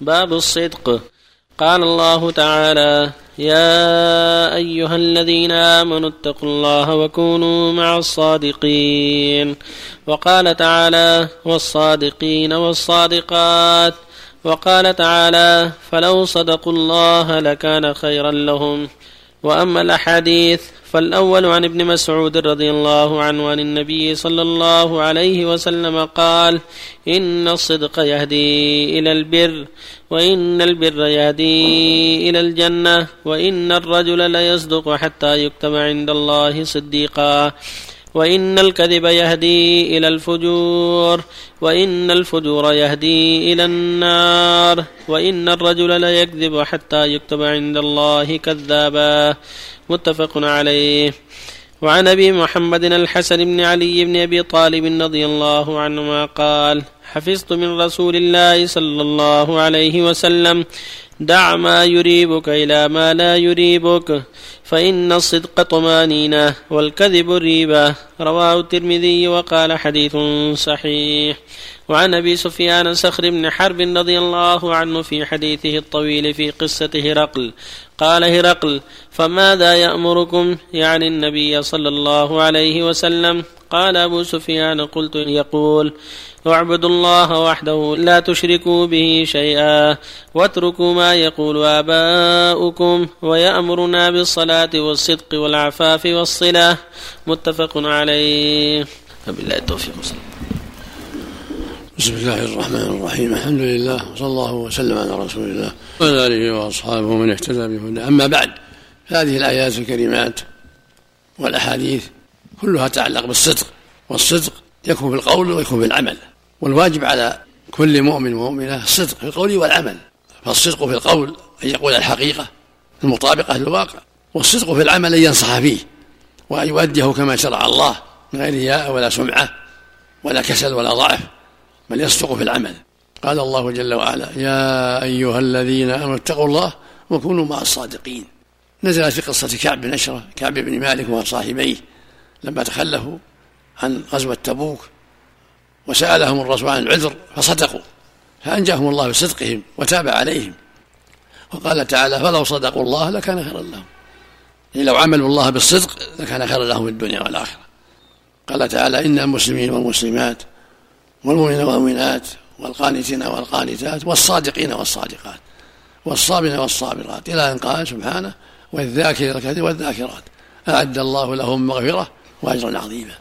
باب الصدق. قال الله تعالى يا أيها الذين آمنوا اتقوا الله وكونوا مع الصادقين. وقال تعالى والصادقين والصادقات. وقال تعالى فلو صدقوا الله لكان خيرا لهم. وأما الأحاديث فالأول عن ابن مسعود رضي الله عنه عن النبي صلى الله عليه وسلم قال إن الصدق يهدي إلى البر وإن البر يهدي إلى الجنة وإن الرجل ليصدق حتى يكتب عند الله صديقا. وإن الكذب يهدي إلى الفجور وإن الفجور يهدي إلى النار وإن الرجل ليكذب حتى يكتب عند الله كذابا. متفق عليه. وعن أبي محمد الحسن بن علي بن أبي طالب رضي الله عنهما قال حفظت من رسول الله صلى الله عليه وسلم دع ما يريبك إلى ما لا يريبك. فإن الصدق طمانينة والكذب ريبه رواه الترمذي وقال حديث صحيح. وعن أبي سفيان صخر بن حرب رضي الله عنه في حديثه الطويل في قصة هرقل. قال هرقل فماذا يأمركم؟ يعني النبي صلى الله عليه وسلم. قال أبو سفيان قلت يقول اعبدوا الله وحده لا تشركوا به شيئا واتركوا ما يقول آباؤكم ويأمرنا بالصلاة والصدق والعفاف والصلة. متفق عليه. وبالله التوفيق بسم الله الرحمن الرحيم. الحمد لله وصلى الله وسلم على رسول الله وعلى آله وأصحابه من اهتدى بهدى أما بعد هذه الآيات الكريمات والأحاديث كلها تتعلق بالصدق والصدق يكون في القول ويكون في العمل. والواجب على كل مؤمن ومؤمنة الصدق في القول والعمل. فالصدق في القول أن يقول الحقيقة المطابقه للواقع والصدق في العمل أن ينصح فيه وأن يؤديه كما شرع الله من غير رياء ولا سمعة ولا كسل ولا ضعف. بل يصدق في العمل. قال الله جل وعلا يا أيها الذين آمنوا اتقوا الله وكونوا مع الصادقين. نزلت في قصة كعب بن أشرة كعب بن مالك وصاحبيه لما تخلفوا عن غزوة تبوك وسألهم الرسول عن العذر فصدقوا. فأنجاهم الله بصدقهم وتاب عليهم. وقال تعالى فلو صدقوا الله لكان خيرا لهم. يعني لو عملوا الله بالصدق لكان خيرا لهم في الدنيا والآخرة. قال تعالى إن المسلمين والمسلمات والمؤمنين والمؤمنات والقانتين والقانتات والصادقين والصادقات والصابرين والصابرات إلى أن قال سبحانه والذاكرين والذاكرات أعد الله لهم مغفرة وأجرا عظيما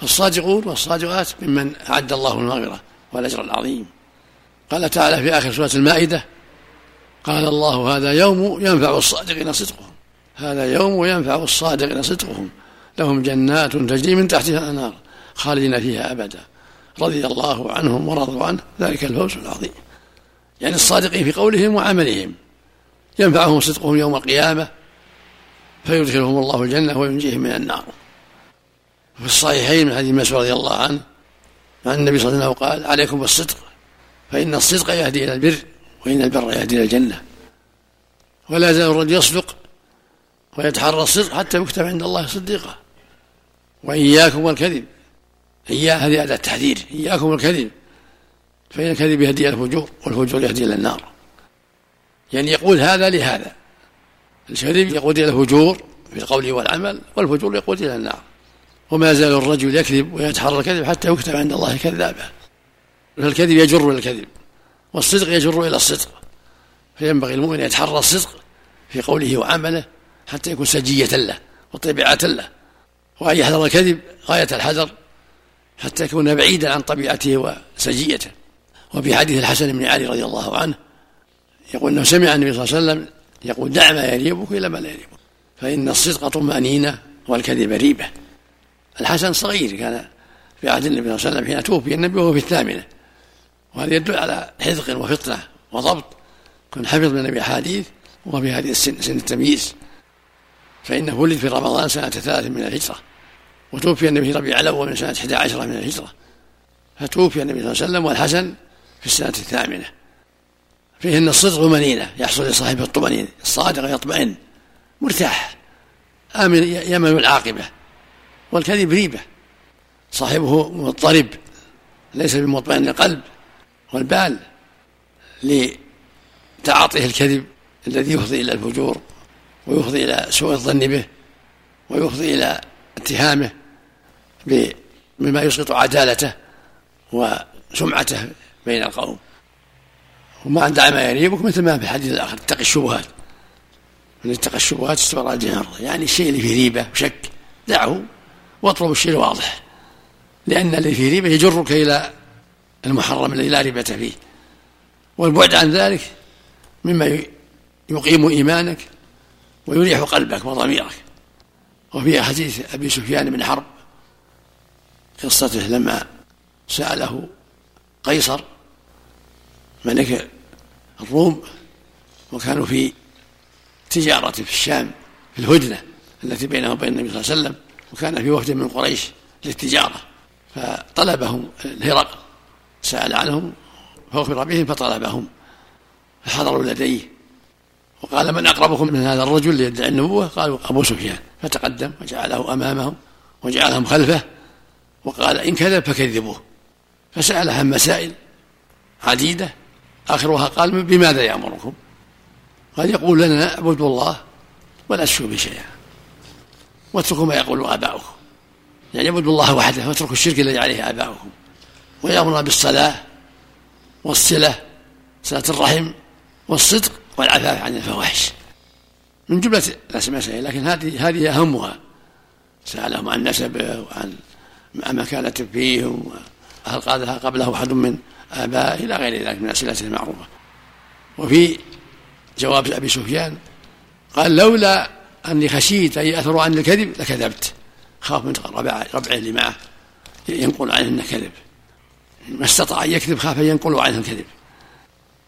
فالصادقون والصادقات ممن أعد الله المغفرة والأجر العظيم قال تعالى في آخر سورة المائدة قال الله هذا يوم ينفع الصادقين صدقهم هذا يوم ينفع الصادقين صدقهم لهم جنات تجري من تحتها الأنهار خالدين فيها أبدا رضي الله عنهم ورضوا عنه ذلك الفوز العظيم. يعني الصادقين في قولهم وعملهم. ينفعهم صدقهم يوم القيامة فيدخلهم الله الجنة وينجيهم من النار. في الصحيحين من حديث مسعود رضي الله عنه عن النبي صلى الله عليه وسلم قال عليكم بالصدق فإن الصدق يهدي إلى البر وإن البر يهدي إلى الجنة. ولا يزال الرجل يصدق ويتحرى الصدق حتى يكتب عند الله صديقا وإياكم والكذب. إياه هذه أداة تحذير إياكم الكذب فإن الكذب يهدي إلى الفجور والفجور يهدي إلى النار. يعني يقول هذا لهذا. الكذب يقود إلى الفجور في القول والعمل والفجور يقود إلى النار. وما يزال الرجل يكذب ويتحرى الكذب حتى يكتب عند الله كذابا. فالكذب يجر إلى الكذب والصدق يجر إلى الصدق. فينبغي المؤمن أن يتحرى الصدق في قوله وعمله حتى يكون سجية له وطبيعة له. وأن يحذر الكذب غاية الحذر حتى يكون بعيدا عن طبيعته وسجيته. وفي حديث الحسن بن علي رضي الله عنه يقول إنه سمع النبي صلى الله عليه وسلم يقول دع ما يريبك إلى ما لا يريبك فإن الصدق طمأنينة والكذب ريبة. الحسن صغير كان في عهد النبي صلى الله عليه وسلم حين توفي النبي وهو في الثامنة. وهذا يدل على حذق وفطنه وضبط. كن حفظ من النبي أحاديث وهو في هذه السن سن التمييز. فإنه ولد في رمضان سنة ثلاث من الهجرة. وتوفي النبي في ربيع الأول من سنة 11 من الهجرة. فتوفي النبي صلى الله عليه وسلم والحسن في السنة الثامنة. فيه ان الصدق طمانينه يحصل لصاحبه الطمأنينة. الصادق يطمئن مرتاح آمن يمن العاقبة. والكذب ريبة. صاحبه مضطرب ليس بمطمئن القلب والبال تعاطيه الكذب الذي يفضي إلى الفجور ويفضي إلى سوء الظن به ويفضي إلى اتهامه. بما يسقط عدالته وسمعته بين القوم. وما دع ما يريبك مثل ما في الحديث الآخر اتق الشبهات. من اتقى الشبهات استوى راجع يعني الشيء اللي فيه ريبة وشك دعه واطلب الشيء الواضح. لأن اللي فيه ريبة يجرك إلى المحرم الذي لا ريبة فيه. والبعد عن ذلك مما يقيم إيمانك ويريح قلبك وضميرك. وفي حديث أبي سفيان بن حرب قصته لما سأله قيصر ملك الروم وكانوا في تجارة في الشام في الهدنة التي بينه وبين النبي صلى الله عليه وسلم وكان في وفد من قريش للتجارة فطلبهم الهرقل سأل عنهم فأخبر بهم فطلبهم فحضروا لديه وقال من أقربكم من هذا الرجل ليدعي النبوة؟ قالوا أبو سفيان فتقدم وجعله أمامهم وجعلهم خلفه وقال إن كذب فكذبوه. فسأل عن مسائل عديدة. آخرها قال بماذا يأمركم؟ قال يقول لنا اعبدوا الله ولا تشركوا به شيئا واتركوا ما يقول آباؤكم. يعني اعبدوا الله وحده واتركوا الشرك الذي عليه آباؤكم. ويأمرنا بالصلاة والصلة صلة الرحم والصدق والعفاف عن الفواحش. من جملة المسائل لكن هذه هذه أهمها. سألهم عن نسبه وعن ما كانت فيه هل قالها قبله أحد من آبائه إلى غير ذلك من أسئلته المعروفة. وفي جواب أبي سفيان قال لولا أني خشيت أن يأثروا عن الكذب لكذبت. خاف من ربعه اللي معه ينقل عنه إنه كذب. ما استطاع أن يكذب خاف أن ينقلوا عنه الكذب.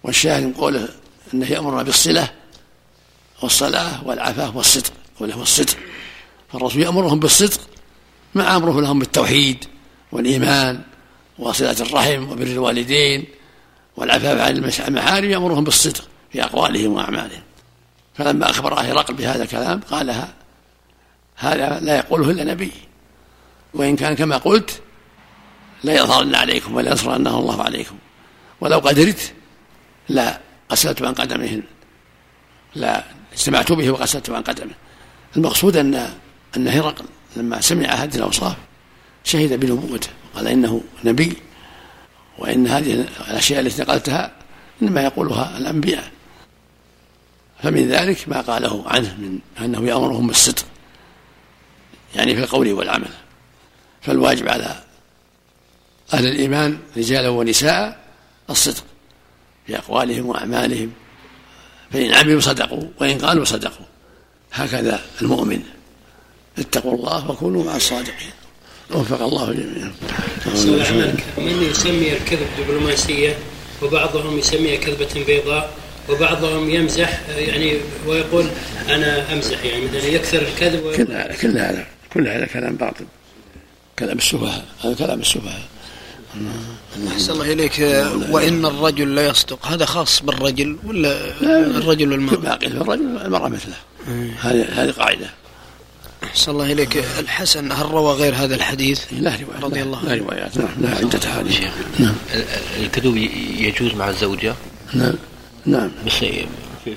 والشاهد من قوله إنه يامرنا بالصلة والصلاة والعفاف والصدق قوله والصدق فالرسول يأمرهم بالصدق مع أمره لهم بالتوحيد والإيمان وصلة الرحم وبر الوالدين والعفاف عن المحارم يأمرهم بالصدق في أقوالهم وأعمالهم. فلما أخبر هرقل بهذا الكلام قالها هذا لا يقوله إلا نبي. وإن كان كما قلت لا يظهرن عليكم ولا ينصرنه الله عليكم. ولو قدرت لا غسلت عن قدمه لا اجتمعت به وغسلت عن قدمه. المقصود ان ان هرقل لما سمع هذه الأوصاف شهد بنبوته. وقال إنه نبي وإن هذه الأشياء التي نقلتها إنما يقولها الأنبياء. فمن ذلك ما قاله عنه من أنه يأمرهم بالصدق يعني في القول والعمل. فالواجب على أهل الإيمان رجالا ونساء الصدق في أقوالهم وأعمالهم. فإن عملوا صدقوا وإن قالوا صدقوا. هكذا المؤمن. اتقوا الله وكونوا مع الصادقين. وفق الله جميعا. من يسمي الكذب دبلوماسية وبعضهم يسميها كذبة بيضاء وبعضهم يمزح يعني ويقول أنا أمزح يعني مثلا يكثر الكذب كل هذا كل هذا كل هذا كلام باطل. كلام السفهاء. هذا كلام السفهاء. أحسن الله إليك. وإن الرجل لا يصدق. هذا خاص بالرجل ولا الرجل والمرأة؟ الرجل المرأة مثله. هذه هذه قاعدة. أحسن الله إليك. الحسن هل روى غير هذا الحديث؟ لا روايات رضي الله لا روايات نعم لا عدة أحاديث. نعم. الكذب يجوز مع الزوجة؟ نعم نعم. بس في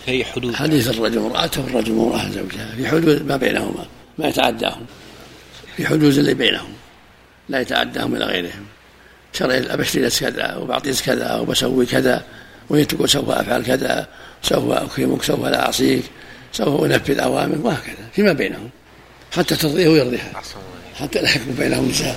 أي حدود؟ حديث الرجل امرأته والرجل امرأة زوجها في حدود ما بينهما ما يتعداهم. في حدود اللي بينهم لا يتعداهم إلى غيرهم. شرعي أبشتري كذا وبعطيك كذا وبسوي كذا وهي تقول سوف أفعل كذا سوف أكرمك سوف لا أعصيك سوف أنفذ أوامرك وهكذا فيما بينهم. حتى ترضيه ويرضيها. حتى لا يكون بينهم نساء